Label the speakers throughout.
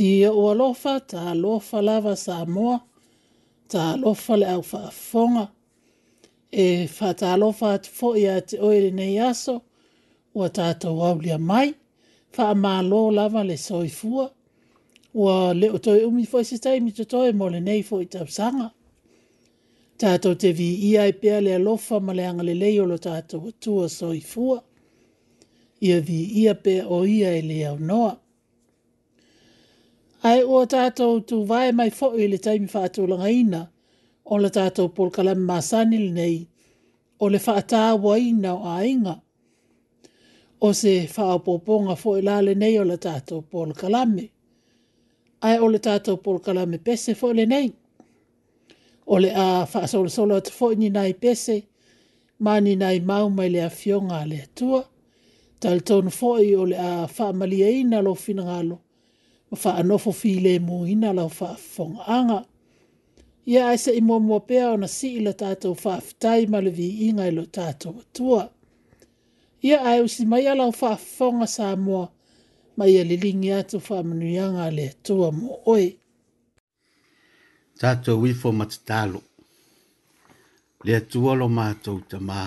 Speaker 1: si ia e ua lofa, ta lofa lava sa moa, ta lofa le au whaafonga. E wha ta lofa atu fo ia te oere nei aso, ua tātou au lia mai, wha a lo lava le soifua. Ua leo toi umi fo se taimi to toi mo le nei fo i tausanga. Tātou te vi ia i pia le alofa ma le angale lei o lo tātou atua soifua. Ia vi ia pe o ia i e le au noa. Ai o tātou tu vai mai fo i le taimi whaatulanga ina, o le tātou polkalami māsanil nei, o le whaatāwa ina o ainga. O se whaapoponga fo i lale nei o le tātou polkalami. Ai o le tātou polkalami pese fo le nei. O le a whaasolosolo atu fo ni nai pese, mani nai mau mai le a fionga le tua, tal tonu fo i o le a whaamalia ina lo finangalo ma fa anofo fi le mo ina la fa fong anga ia ai se imo mo pe ona si ila tato fa ftai ma le vi inga lo tato tua ia ai usi mai ala fa fong sa mo mai ia le lingi atu fa manu yanga le tua mo oi
Speaker 2: tato wi fo matalo le tua lo mato tama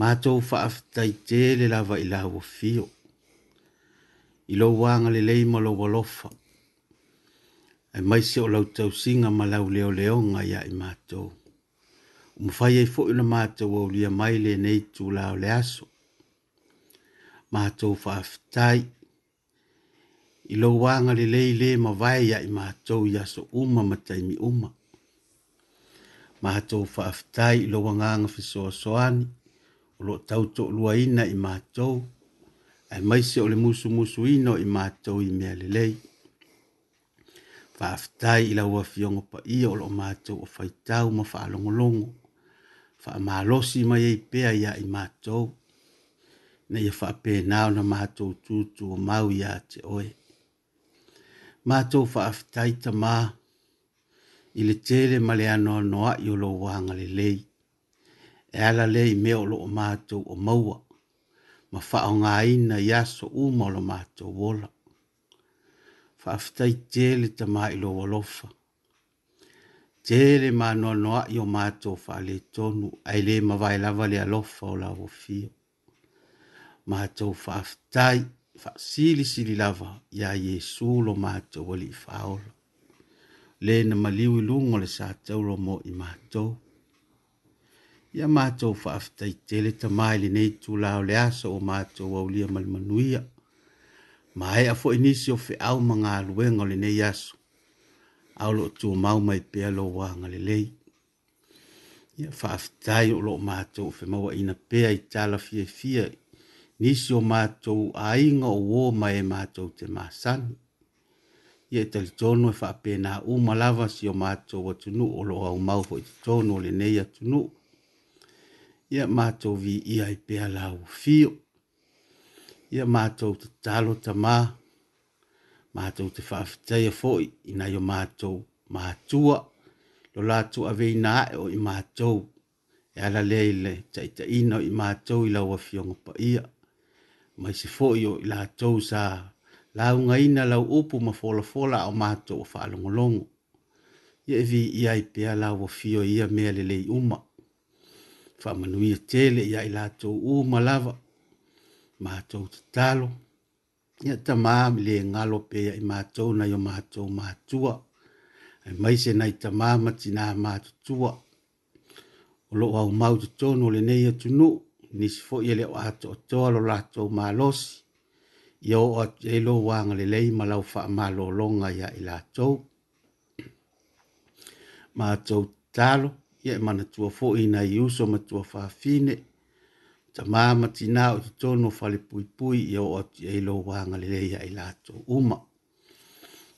Speaker 2: mato fa ftai te le lava ila wo fio i lo wanga le leima lo walofa. E mai se o lau tau singa ma lau leo leo nga ia i mātou. O mwhai e fo ina mātou au lia mai le nei tū lau le aso. Mātou whaafitai. I lo wanga le lei le ma vai ia i mātou i aso uma ma taimi uma. Mātou whaafitai i lo wanganga fiso soani. O lo tau tō lua ina i mātou. Mātou ai mai se o le musu musu no i mātou i mea lelei. Whaaftai i laua fiongo pa ia o lo mātou o whaitau ma whaalongolongo. Wha maalosi mai ei pea ia i mātou. Na ia wha pē nao na mato tutu o mau ia te oe. Mato whaaftai ta mā. I le tele ma le anoa noa i o lo wanga lelei. E ala lei me o lo mato o maua ma whaonga ina i aso u molo mato wola. Whaaftai tele ta mai lo walofa. Tele ma noa noa i o mato whaale tonu, ai le ma vai lava le alofa o lavo fio. Mato whaaftai, whaasili sili lava i a Jesu lo mato wali i whaola. Le na maliu i lungo le sa taulo mo i mato. Mato ia matou faafetaitele tamae lenei tulao le aso o matou aulia ma le manuia ma ea foʻi nisi o feʻau ma galuega o lenei aso ao loo tuamau mai pea lou ngali lei. ia faafetai o loo matou o ina pea i talafiafia nisi o matou aiga o ō ma e matou te masani ia e talitonu e faapena uma lava si o matou atunuu o loo aumau foʻi totonu o lenei atunuu ia mātou vi ia i pēha lau fio. Ia mātou te talo ta mā, mātou te whaafitea fōi, ina yo mātou mātua, lo lātou a vei nā e o i mātou, e ala leile, ta i ta ina o i mātou i lau a fionga pa ia, mai se fōi o i lātou sa lau ngā ina lau upu ma fola fola o mātou o whaalongolongo. Ia e vi ia i pēha lau fio ia mea lelei umak, fa whamanuia e tele ia i lātou u malawa, ma te talo, ya ta le ngalo pe ia i mātou na yo mātou mātua, ai maise nai ta maama tina mātutua, lo loo au mau te no le nei atu nu, nisi fo ye le o ato o toa lo lātou mālosi, yo o atu e lo wanga le lei fa ma lo longa ia i ma mātou talo, ia e manatua foʻi ina i uso ma tuafāfine tamā ma tinā o totonu o falepuipui e ia oo atu iai lou agalelei ai latou uma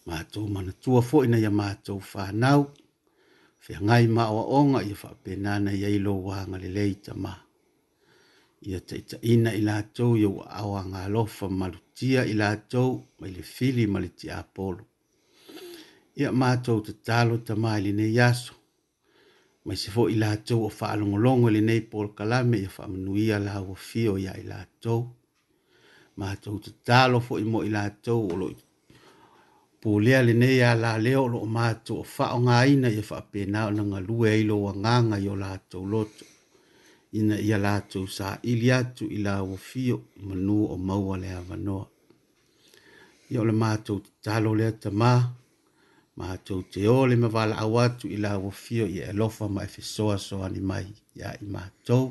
Speaker 2: matou manatua foʻi na ia matou fanau feagai ma aʻoaʻoga ia faapena na iai lou agalelei tamā ia taʻitaʻina i latou ia ua aoagalofa ma lutia i latou ma i le fili ma le tiapolo ia matou tatalo tamā i lenei aso mai se fo i la tou o fa alongo longo le nei por me ia fa manuia la o fio ia i la tou ma tou te talo fo i mo i la tou o loi pulea le nei a la le o lo ma tou fa o ngā ina ia fa pe na o nanga lue i lo wanganga nga yo la tou loto ina ya la tou sa ili atu i la o fio manu o maua le va no yo le ma tou te talo le ma Mātou te ō le mavalaau atu i la ia i alofa ma e fesoa soani mai ia i matou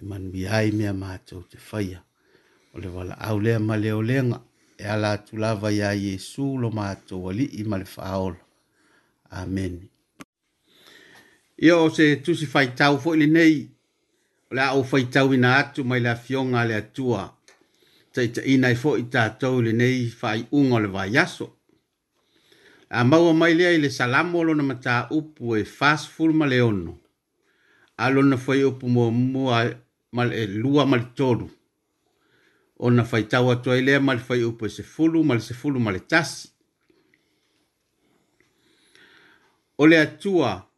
Speaker 2: e manuia ai mea matou te faia O le valaau au lea ma leolega lenga e ala atu lava iā iesu lo matou alii i ma le faaola Amen.
Speaker 3: Ia o se tusi faitau fo lenei nei o le a ou ina atu mai la a le atua. Taita foʻi fo i lenei faaiʻuga nei le vaiaso a maua mai lea i le salamo lona mataupu e fasful ma le ono a lona fai upu ma e lua ma le tolu ona faitau atu ai lea ma le fai upu e sefulu ma le sefulu ma le tasi o le atua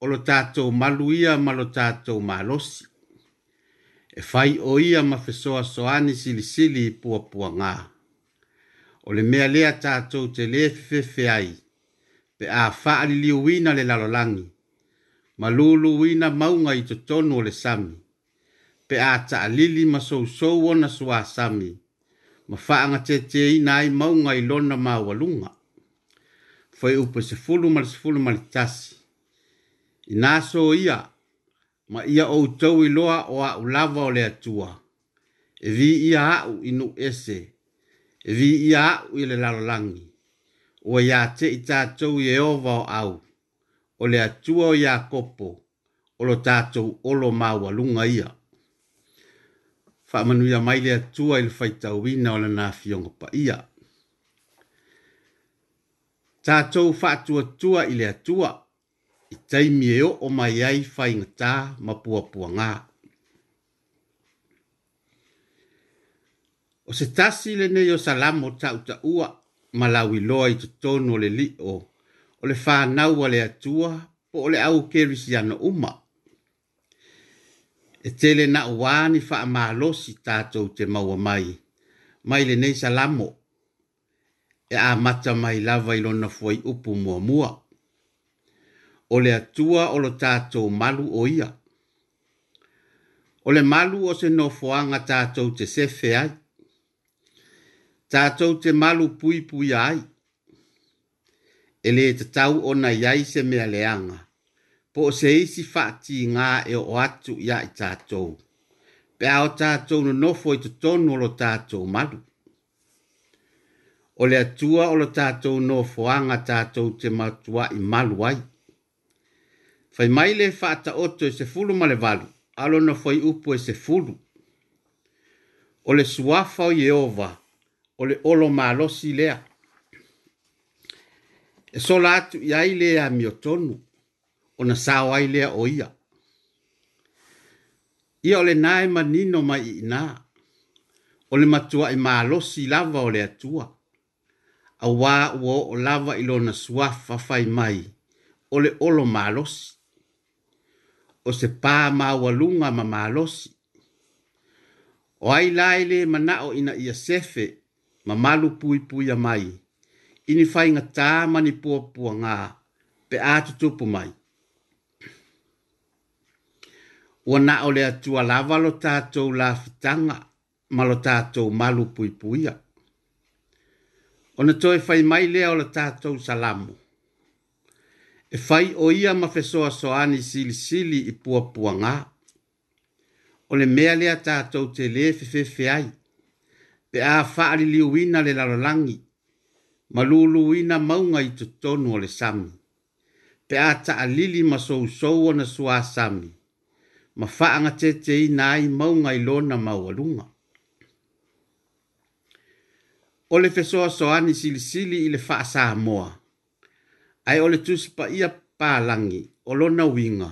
Speaker 3: o lo tatou malu ia ma lo tatou malosi e fai o ia ma fesoasoani silisili i puapuagā o le mea lea tātou te le fefe ai, pe a faa liu wina le lalolangi, ma lulu wina maunga i to tonu o le sami, pe a taa lili ma sou sou wana sua sami, ma faa nga te te ina ai maunga i lona ma walunga. Foi upo se fulu ma se fulu ma le tasi. I naso ia, ma ia o tau i loa o a ulava o le atua, e vi ia au inu ese, vi ia au i le lalolagi ua iā teʻi tatou ieova o au o le atua o ia kopo. o lo o lo maua lunga ia faamanuia mai le atua i le faitauina o lana fiogo paia tatou tua i le tua. i taimi e o mai ai faigatā ma puapuagā o se tasi lenei o salamo taʻutaʻua ma lauiloa i totonu o le li o le fanau a le atua po o le au kerisiano uma e tele na uā ni faamālosi tatou te maua mai mai le lenei salamo e a amata mai lava i lona fuai upu muamua o le atua o lo tatou malu o ia o le malu o se no nofoaga tatou te sefe ai tātou te malu pui pui ai. E le te tau o na iai se mea leanga, po se isi whaati ngā e o atu ia i tātou. Pe ao tātou no nofo i te tonu o lo tātou malu. O le atua o lo tātou nofo anga tātou te matua i malu ai. Fai mai le fata oto e se fulu male valu, alo no fai upo e se fulu. O le suafau Jehovah, o le olo malosi lea. E so la atu ia i lea mi o tonu, o na sawa i lea o ia. Ia o le nae manino mai i na, o le matua i malosi lava o le atua, a wā ua o lava ilo na suafa fai mai, o le olo malosi o se pā mawalunga ma malosi. O ai lai le mana o ina ia sefe ma malu pui pui a mai. Ini fai nga tā mani pua pua ngā pe ātu tupu mai. Ua nā ole atua lava lo tātou la fitanga ma lo tātou malu pui pui a. O na toi fai mai lea o la tātou salamu. E fai o ia ma fesoa soani sili sili i pua pua ngā. O le mea lea tātou te le pe a faali liu ina le lalolangi, ma lulu ina maunga i tutonu o le sami, pe a taa lili ma sou sou na sua sami, ma faanga te te ina ai maunga i lona maualunga. O le fesoa soani sili sili i le faa saa moa, ai o le tusipa ia paa langi, o lona winga,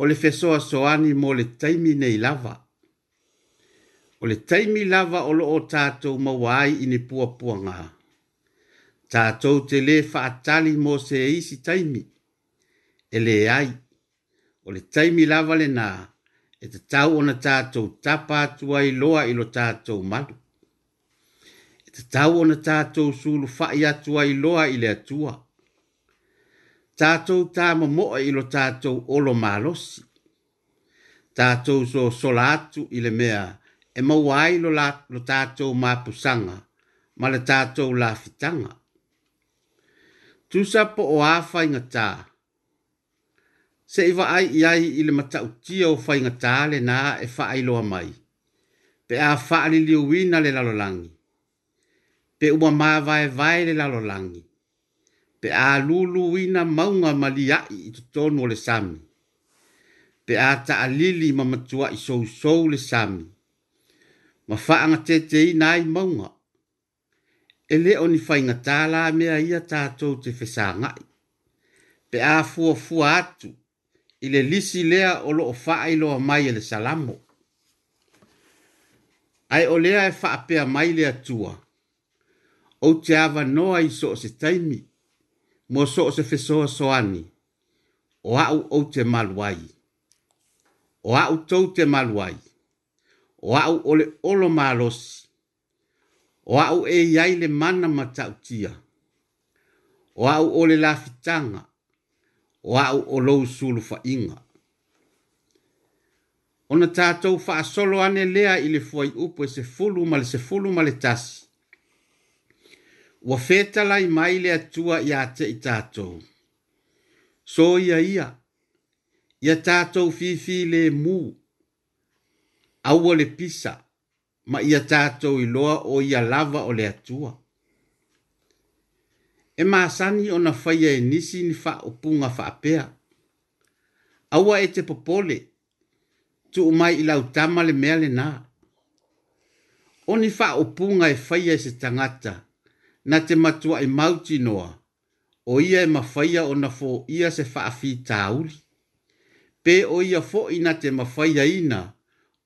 Speaker 3: o le fesoa soani mo le taimi nei lava, o le taimi lava o loo tatou maua ai i ni puapuaga tatou te lē faatali mo se isi taimi e lē ai o le taimi lava lenā e tatau ona tatou tapa atu ai loa i lo tatou malu e tatau ona sulu sulufaʻi atu ai loa i le atua tatou moa i lo tatou olo malosi tatou so solatu i le mea e mau ai lo, la, lo tātou ma pusanga, ma le tātou la fitanga. Tūsa po o āwha inga tā. Se iwa ai iai ile i le mata o whai inga tā le na e wha ai loa mai. Pe a fa ali li uina le lalolangi. Pe ua ma vai vai le lalolangi. Pe a lulu uina maunga ma li i tutonu o le sami. Pe a ta alili ma matua i sou sou le sami ma whaanga te te i nai maunga. E le o ni whainga tālā mea ia tātou te whesa Pe a fua fua atu, i le lisi lea o loo whaailoa mai e le salamo. Ai o lea e whaapea mai lea tua. O te awa noa i so se taimi, mo so se whesoa soani. O au o te maluai. O au tau te maluai o au ole olo malos, o au e iai le mana matautia, o au ole lafitanga, o au o lou sulu fa inga. O na tātou fa asolo ane lea i le fuai upo e se fulu male se fulu male tasi. Ua fetala i mai le atua i ate i tātou. So ia ia, ia tātou fifi le muu, aua le pisa ma ia tatou iloa o ia lava o le atua e masani ona faia e nisi ni faaupuga faapea aua e te popole tu mai i lautama le mea lenā o ni faaupuga e faia i se tagata na te matua i e mauti noa o ia e mafaia ona ia se faafitāuli pe o ia foʻi na te ina,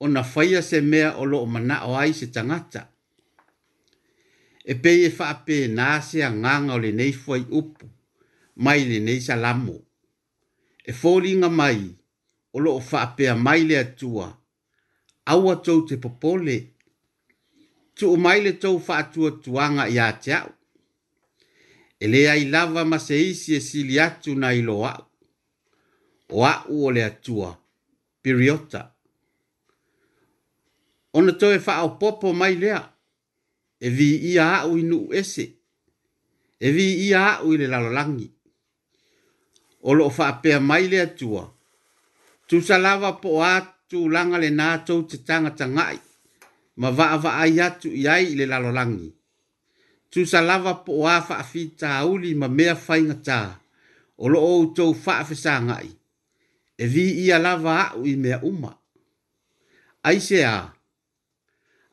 Speaker 3: o na faia se mea o loo mana o ai se tangata. E pei e faa pe nase a nganga o le nei fuai upu, mai le nei salamo. E fōringa mai o loo faa pe a mai le atua, awa tau te popole, tu o mai le tau faa atua tuanga i te au. E le ai lava ma se isi e sili atu na ilo au. O au o le atua, periota ona toe fa'a o popo mai lea e vi ia a'u i nu'u ese e vi ia a'u i le lalolagi o lo'o fa'apea mai lea tua. Tu tusalava po o atulaga le tou te tagataga'i ma va'ava'ai atu i ai i le lalolagi tusalava po o a fa'afitāuli ma mea faigatā o lo'o outou fa'afesāga'i e vi ia lava a'u i mea uma Aisea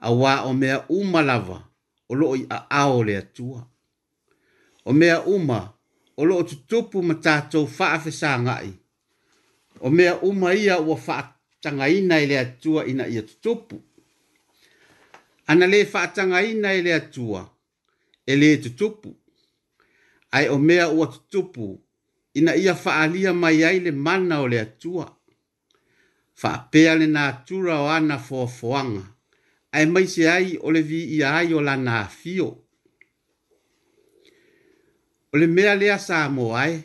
Speaker 3: a wā o mea uma lava o loo i a ao le atua. O mea uma o loo tutupu ma tātou whaafesa ngai. O mea uma ia ua whaatanga ina i le atua ina ia tutupu. Ana le whaatanga ina i le atua e le tutupu. Ai o mea ua tutupu ina ia whaalia mai ai le mana o le atua. Whaapea le nātura o ana fōfoanga. Fo ae mai se ai o le viia ai o lana afio o le mea lea sa mo ae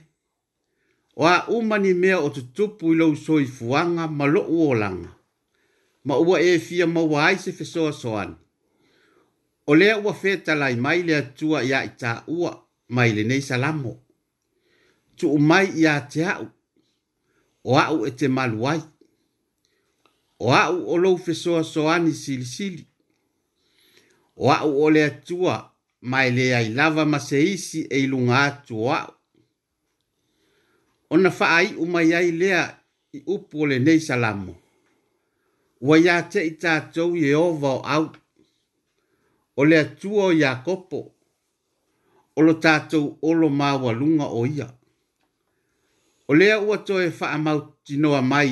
Speaker 3: o a'uma ni mea o tutupu i lou soifuaga ma lo'u olaga ma ua e fia maua ai se fesoasoani o lea ua fetalai mai le atua iā itā'ua ma i lenei salamo tu'u mai iā te a'u o a'u e te malu ai o au o lou fesoa soani silisili o au o le atua ma e leai lava ma se isi e iluga atu o au ona faaiʻu mai ai lea i upu o lenei salamo ua iā teʻi tatou ieova o au o le atua o iakopo o lo tatou olo maualuga o ia o lea ua toe faamautinoa mai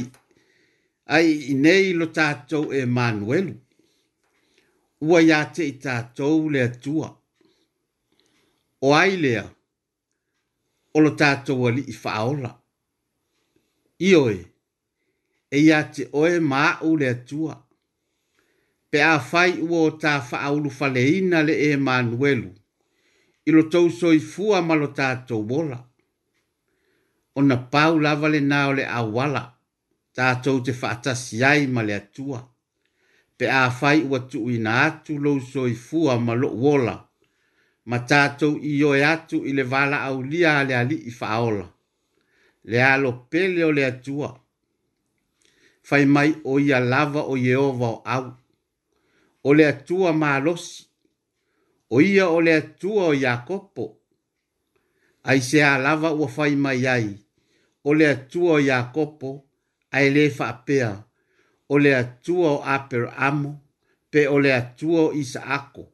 Speaker 3: ai i nei lo tātou e Manuelu. Ua ia te i tātou le atua. O ai lea, o lo tātou ali i whaola. Ioe, e, e ia te oe māu le atua. Pe a whai ua o tā whaolu whaleina le e Manuelu. Ilo tau soi fua malo tātou wola. Ona pau lava le nao le awala tātou te whaatasi ai ma le atua. Pe a whai ua tuu i nā atu lou soi fua ma lo wola. Ma tātou i oe atu i le wala au lia le ali i whaola. Le alo pele o le atua. Whai mai o ia lava o Yehova o au. O le atua ma losi. O ia o le atua o Iakopo. Ai se a lava ua whai mai ai. O le atua o Iakopo. O le atua o Iakopo ai le fa apea o le atua o aper amo pe o le atua o isaako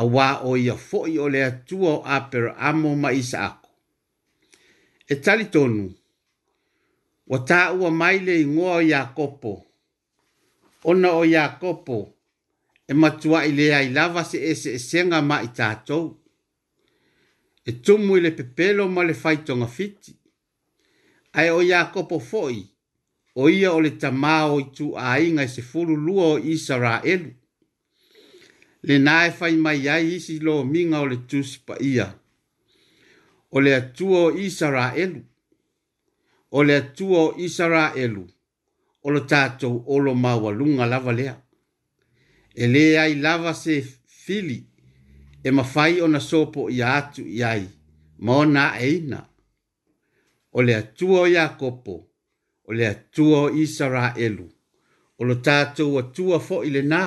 Speaker 3: a wā o ia foi o le atua o aper amo ma isaako e tali tonu wa tā ua mai le ingoa o Iakopo ona o Iakopo e matua i le ai lava se e se e senga ma i tātou e tumu i le pepelo ma le faitonga fiti ai o Iakopo foi o ia o le tamao i tu ainga i se furu lua o Israelu. Le nae fai mai ai isi lo minga o le tusi pa ia. O le atua o Israelu. O le atua o Israelu. O lo tātou o lo mawalunga lava lea. E ai lava se fili e mafai o na sopo i atu i ai. Mauna eina. O le atua o Jakopo. O o le atua o Isara elu. O lo tātou atua fo i e le nā.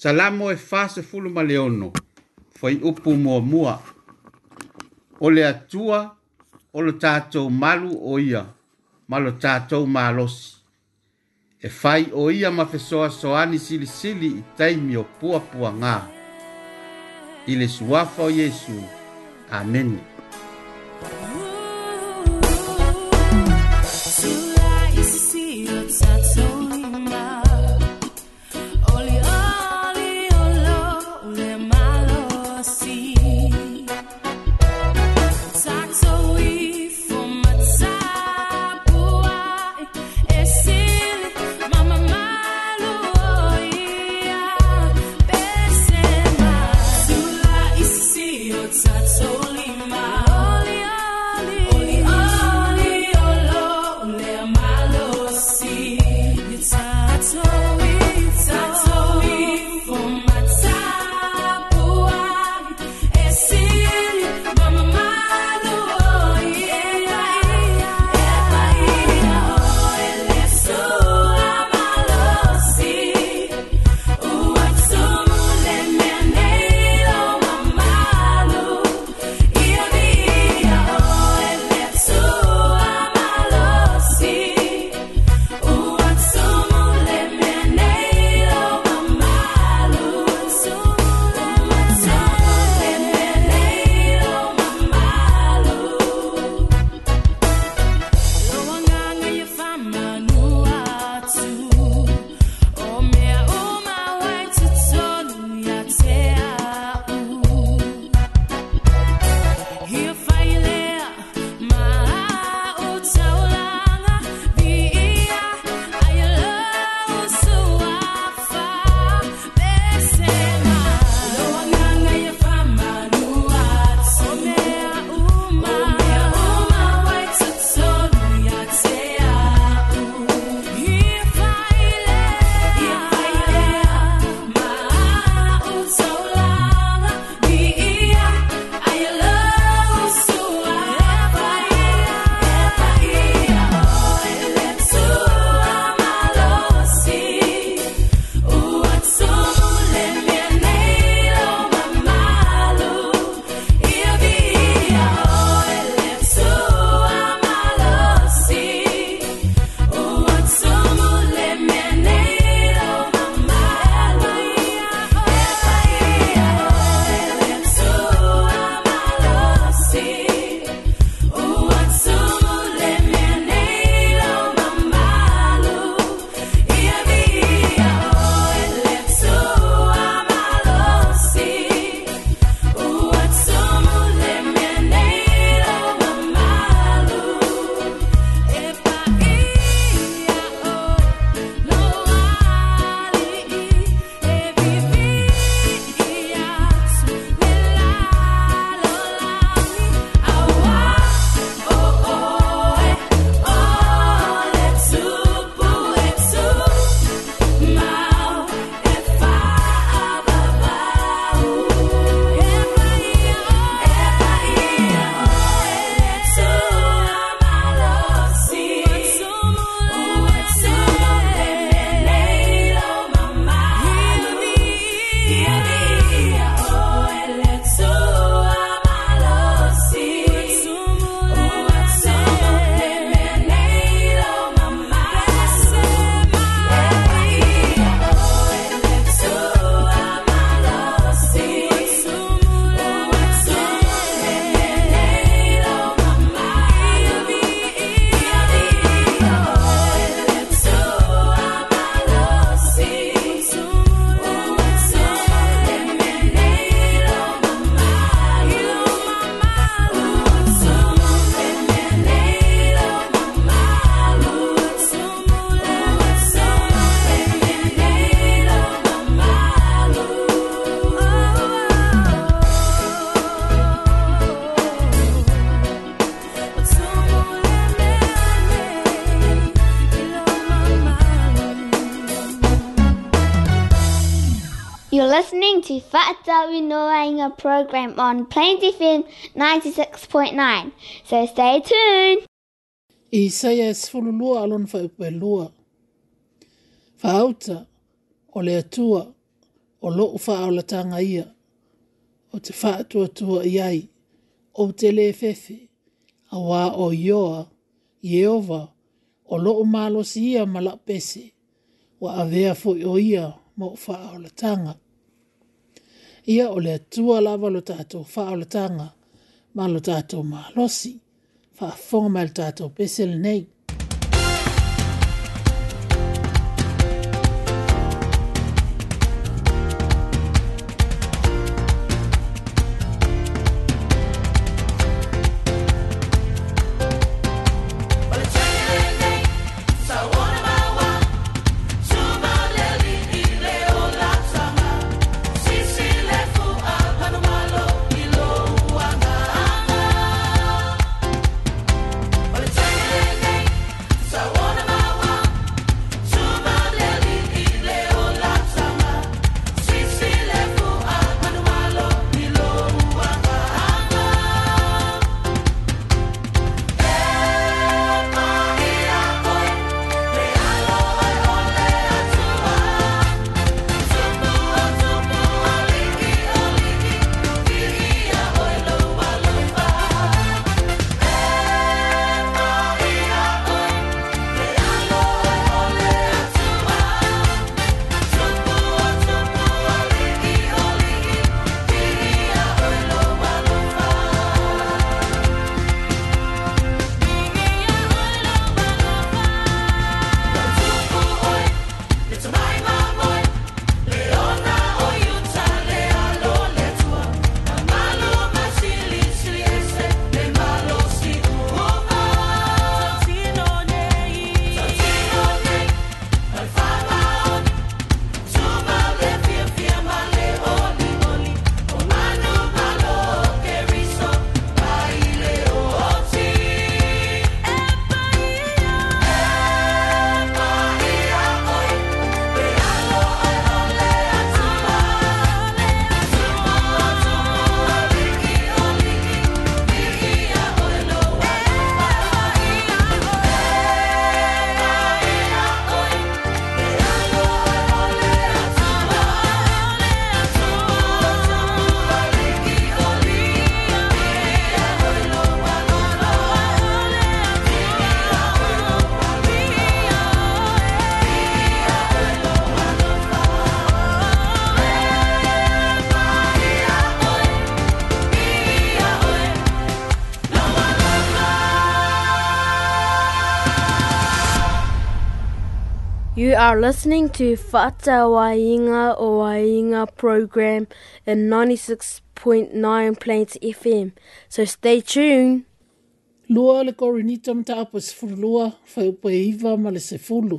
Speaker 3: Salamo e fāse fulu ma leono, fo i upu mua mua. O le atua o lo tātou malu o ia, ma lo tātou malosi. E fai o ia ma fesoa soani sili sili i taimi o pua pua ngā. Ile suafo Jesu. Amen. Amen.
Speaker 4: to Fatawi Noainga program on Plains FM 96.9. So stay tuned. Isaia e
Speaker 5: is full of alone for Upelua. Fauta, ole atua, o lo ufa o la tanga ia, o te fatua tua iai, o te le fefe, a wā o ioa, ieova, o lo malo si ia malapese, wa avea fo o ia, mo ufa o la tanga ia o le atua lava lo tatou faaolataga ma lo tatou malosi faafoga mai le tatou pese lenei are listening to Fata Wainga o Wainga program in 96.9 Plains FM. So stay tuned. Lua le kore ni tam ta apa sifuru lua fai upo e iwa ma le sifuru.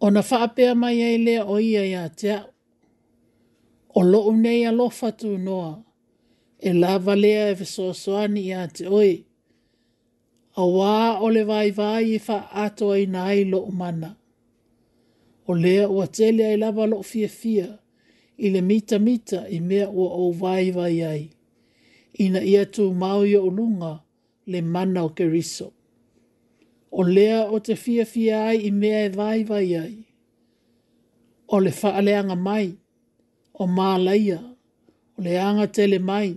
Speaker 5: O na whaapea mai ei lea o ia ia te au. O lo unei alo fatu noa. E lava lea e vesoa soani ia te oi a wā o le vai vai i wha ato ai nai lo umana. O lea ua tele ai lava lo fia fia, i le mita mita i mea o o vai vai ai. Ina ia tu mau i o lunga le mana o keriso. O lea o te fia fia ai i mea e vai vai ai. O le whaaleanga mai, o mā laia, o le anga tele mai,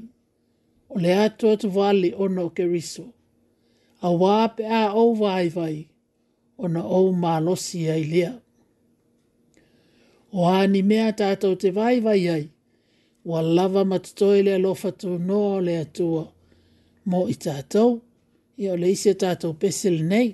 Speaker 5: o le atu atu vale ono o keriso a wāpe a au vai vai o na au mālosi ai lea. O āni mea tātou te vai vai ai, wa lava matutoi lea lofatu noa lea tua mo i tātou, i o leise tātou pesil nei.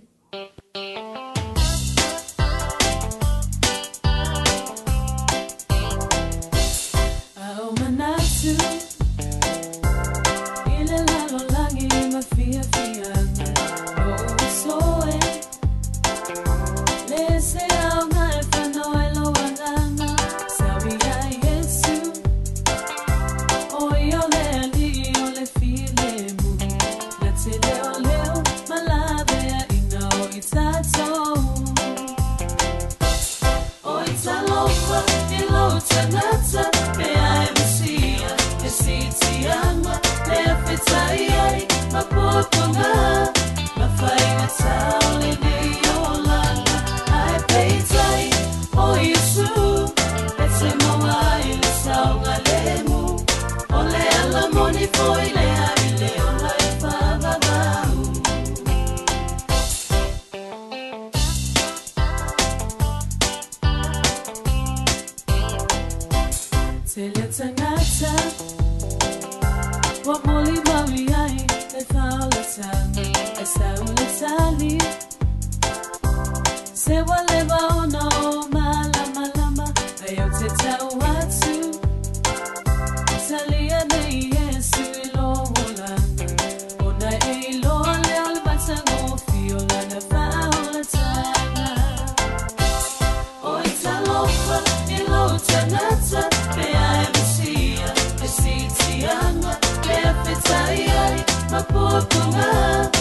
Speaker 6: Europa ilotanatsa peaemisia esitianga peafetaiai mapotunga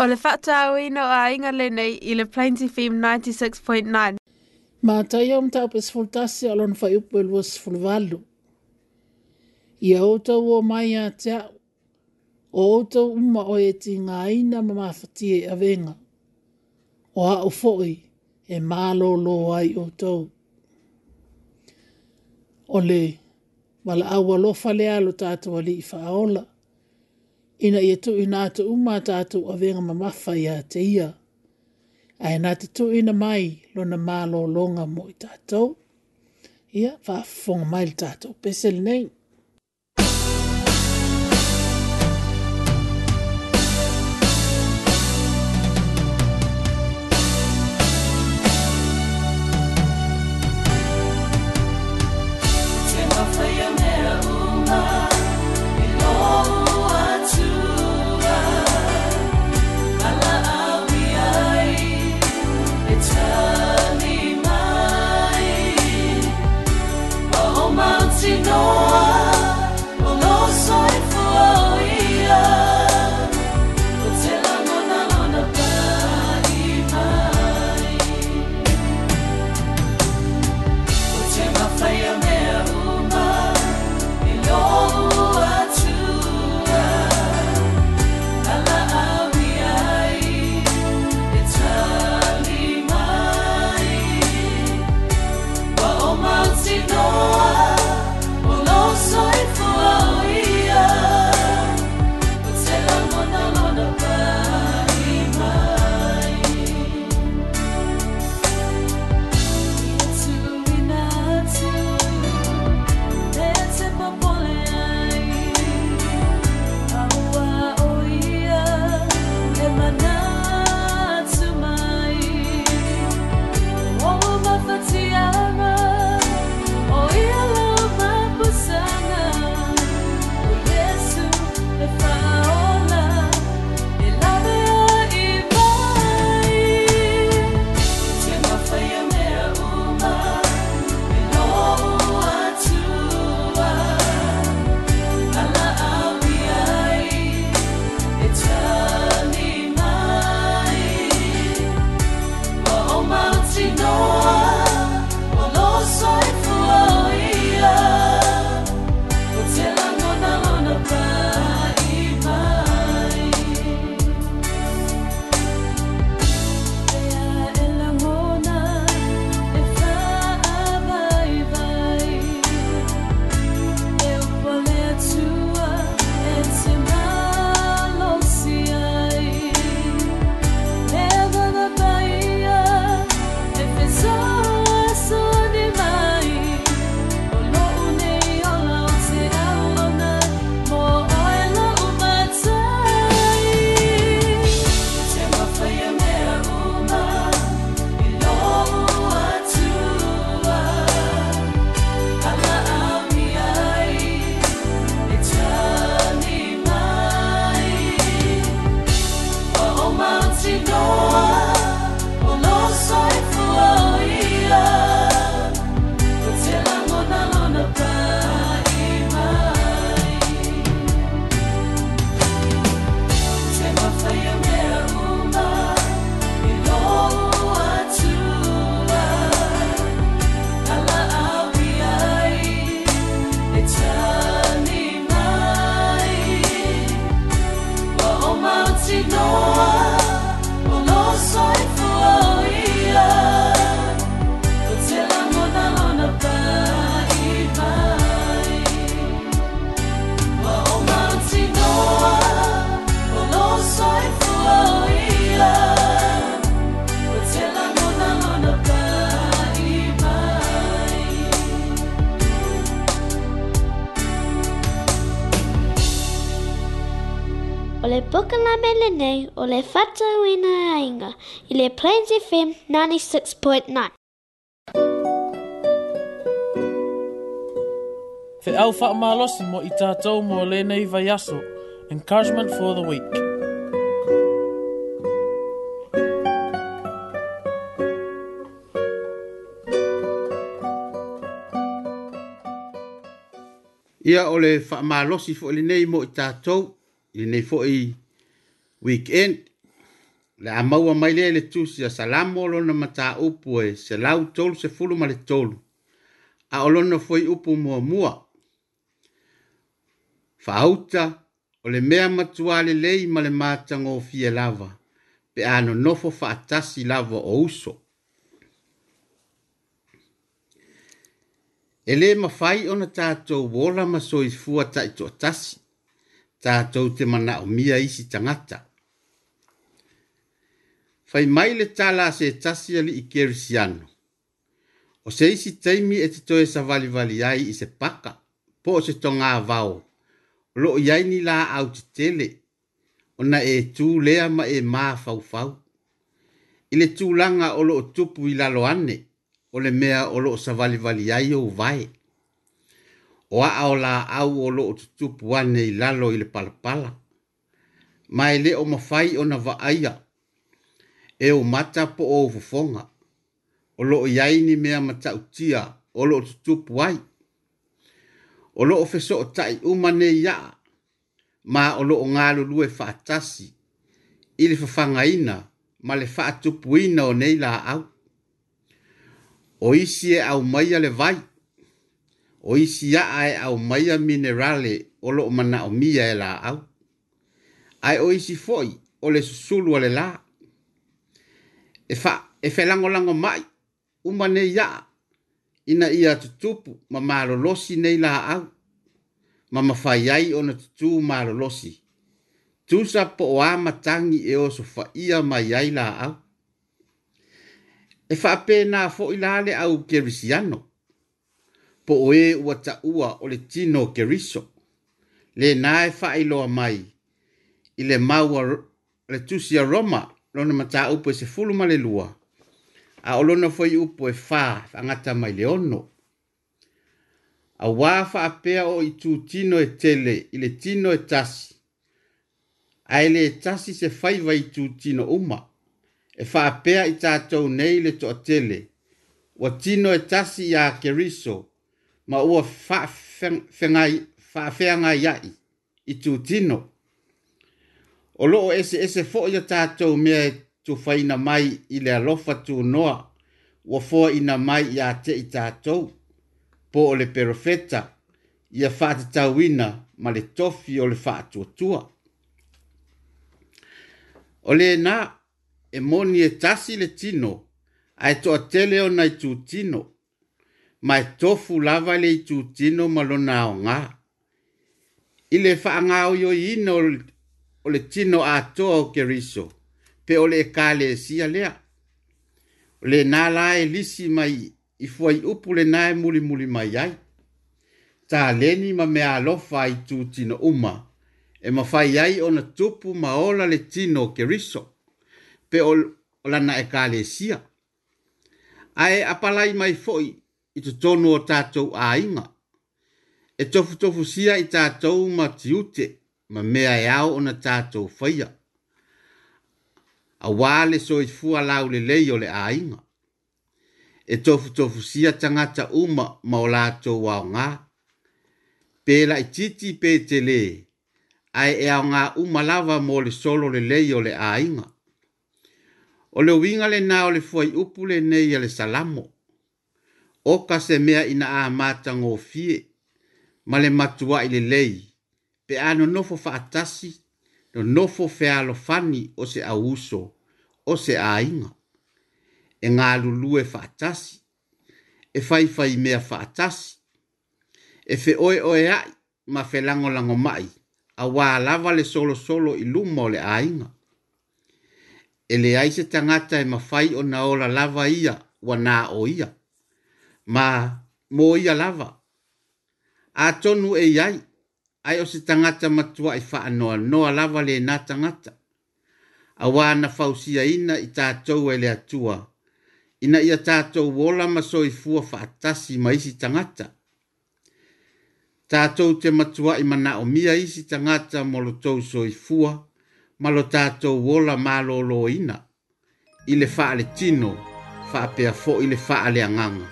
Speaker 4: O le whata au ino a inga le nei i le Plains FM 96.9.
Speaker 7: Mā tai am tau pēs fultasi alon fai upu e luas fulvalu. I a outau o mai a te au, o outau uma o e ti ngā ina ma mawhatie a venga. O a ufoi e mālo lo ai o tau. O le, wala au alofa le alo tātua li i whaola ina ia tu ina atu uma tātu a venga ma mawha ia te ia. Ai nā te tu ina mai lo na mālo longa mo i tātou. Ia, wha whonga mai li tātou. Pesel nei.
Speaker 4: 96.9.
Speaker 8: Te au malosi mo i tātou mō le vai aso. Encouragement for the week. Ia ole wha malosi fo nei mo i le nei fo i weekend le a maua mai lea le tusi a salamo o lona mataupu e se lau tolu se fulu ma le tolu a o lona foi upu muamua faauta o le mea matuā lelei ma le matagofie lava pe a nonofo faatasi lava o uso e lē mafai ona tatou ola ma soifua taʻitoʻatasi tatou te manaʻomia isi tagata fai mai le tala se tasi ali i kerisiano. O se isi teimi e te toe sa vali vali ai i se paka, po o se tonga vao. Lo iai ni la au te tele, ona e tū lea ma e mā fau fau. I le tū langa o lo tupu i lalo ane, o le mea o lo sa vali vali ai o vai. O a au la au o lo tupu ane i lalo i le palapala. Mai le o mawhai o na va aia, e o mata po o fufonga. O lo o yaini mea mata utia, o lo o tutupu ai. O lo o feso o tai umane ya, ma o lo o ngalo lue faatasi, ili fafanga ina, ma le faatupu ina o neila au. O isi e au maia le vai, o isi ya ae au maia minerale o lo o mana o mia e la au. Ai o isi foi, o le susulu o le laa e fa e fe lango lango mai uma ne ya ina ia tutupu ma malo losi nei la au ma ma fa yai ona tutu malo losi tu sa po wa matangi e o so fa ia ma yai la au e fa pe na fo ila le au kerisiano po e wa ta ua o le tino keriso e le na e fa ilo mai ile maua le tusia roma lona mata upo e se fulu male lua. A olona foi upo e fa anga mai le ono. A wafa apea o i tu tino e tele i le tino e tasi. A ele e tasi se faiva i tu tino uma. E fa apea i tatou nei le to tele. Wa tino e tasi ya keriso ma o fa fengai fa fengai yai i tu tino. O loo ese ese fo ya tato me tu faina mai ile alofa tu noa wa fo ina mai ya te i tato po ole perofeta ia fata tawina ma le tofi ole fata tua tua. Ole na e moni e tasi le tino a e tele o tu tino ma e tofu lava le tu tino ma nga Ile fa o yo ino o le tino atoa o ke riso pe o le ekalesia e lea o le nala e lisi mai i fuai upu le nae mulimuli mai ai taleni ma mea alofa ai tutino uma e mafai ai ona tupu ma ola le tino o ke riso pe o lana ekalesia e ae apalai mai foʻi i totonu o tatou aiga e tofutofusia i tatou ma tiute ma mea e au ona tātou whaia. A wāle so i fua lau le lei o le āinga. E tofu tofu sia tangata uma ma o lātou wāo ngā. Pēla i titi pē te ai e au ngā uma lava mo le solo le lei o le āinga. O le winga le nā o le fua i upu le nei ale salamo. Oka se mea ina a mātango fie, ma le matua i le lei pe ano no nofo faatasi no no fo nofo fealofani o se auso o se aiga e galulue faatasi e faifai mea faatasi e feoeoe ai ma felagolago mai auā lava le solo solo i luma e e o le aiga e leai se tagata e mafai na ola lava ia ua na o ia ma mo ia lava a tonu e iai ai o se tangata matua i wha noa noa lava le nā tangata. A wāna fausia ina i tātou e le atua. Ina ia tātou wola maso i fua whaatasi ma isi tangata. Tātou te matua i mana o mia isi tangata mo lo tau so i fua, ma lo tātou wola ma lo lo ina. I le wha ale tino, wha pia fo i le wha ale anganga,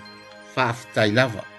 Speaker 8: wha aftai lava. lava.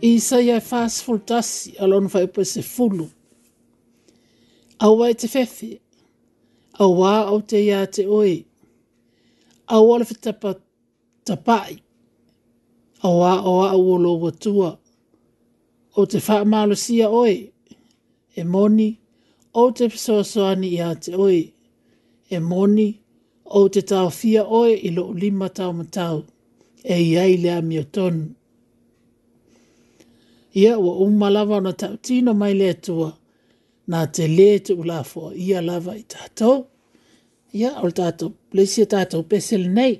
Speaker 7: i isaia e fasefolotasi alona faepesefulu auā e te fefe auā o te iā te oe auā le fetapatapaʻi auā o aʻu o lou atua o te faamalosia oe e moni ou te fesoasoani iā te oe e moni ou te taofia oe i loo lima taumatau e iai le amiotonu ia ua uma lava ona taʻutino mai le atua na te lē tuulafoa ia lava i tatou ia ol le tatou lesi a tatou nei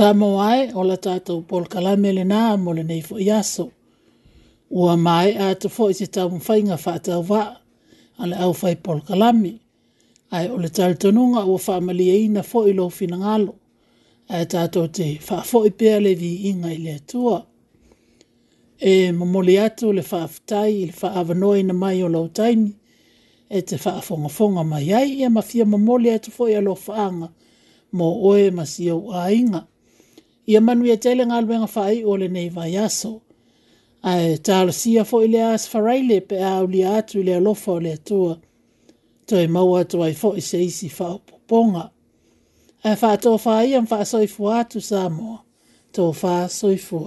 Speaker 7: Sa moae o la tātou pol kalame nā mo le neifo i aso. Ua mai a te fo i te tau mwhai ngā whātau wā, a le au fai pol kalame. Ai o le tāl tonunga ua wha amali e na fo i lo fina ngalo. Ai tātou te wha fo i pēr le vi inga i le atua. E mamoli atu le wha aftai i le wha avanoi na mai o lau taini. E te wha afonga fonga mai ai e mafia mamoli atu fo i alo whaanga mo oe masi au ainga ia manu ia tele ngā luenga whai o le nei vai aso. Ai, tāra sia fo i le as whareile pe au li atu i le alofa o le atua. Toi maua atu ai fo i seisi whao poponga. Ai, wha tō whai am wha soifu atu sa mō. Tō wha soifu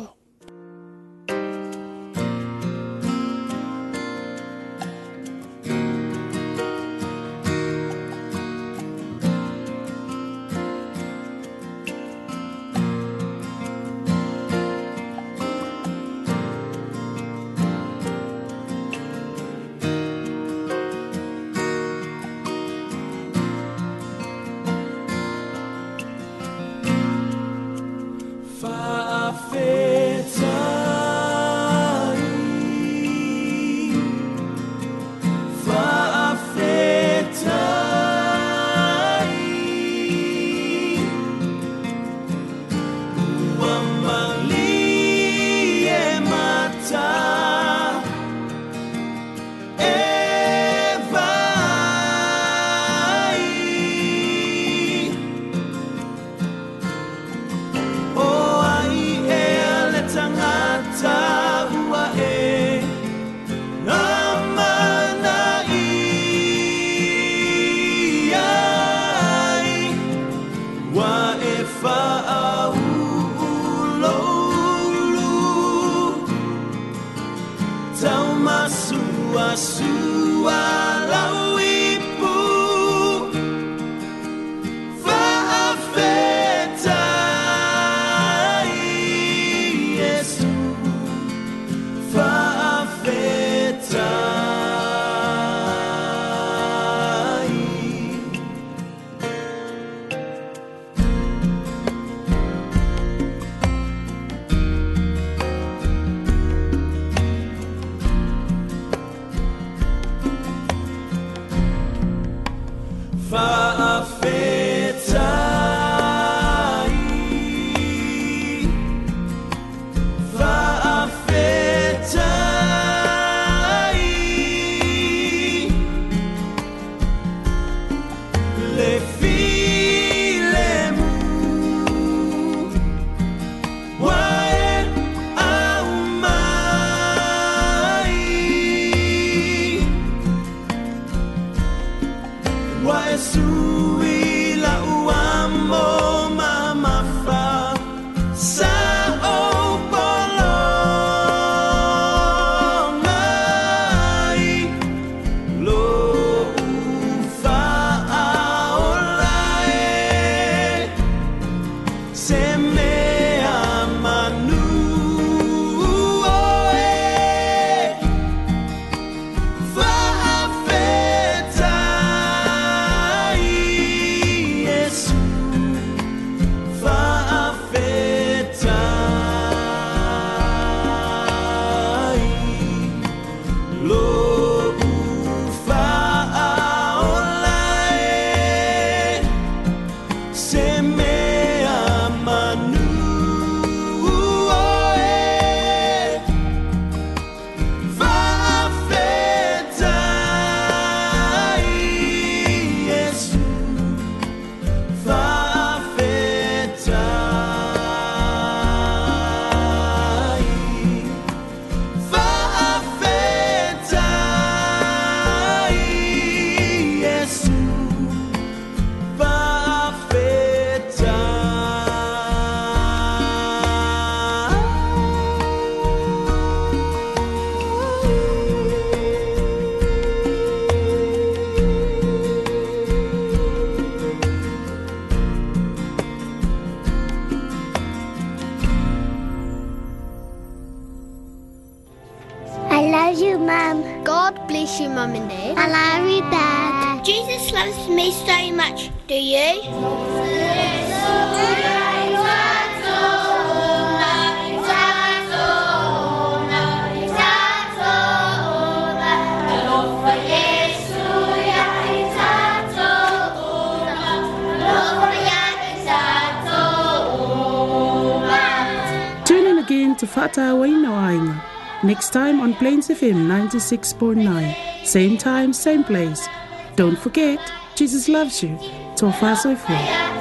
Speaker 9: 106.9. Same time, same place. Don't forget, Jesus loves you. Tofa Soifo.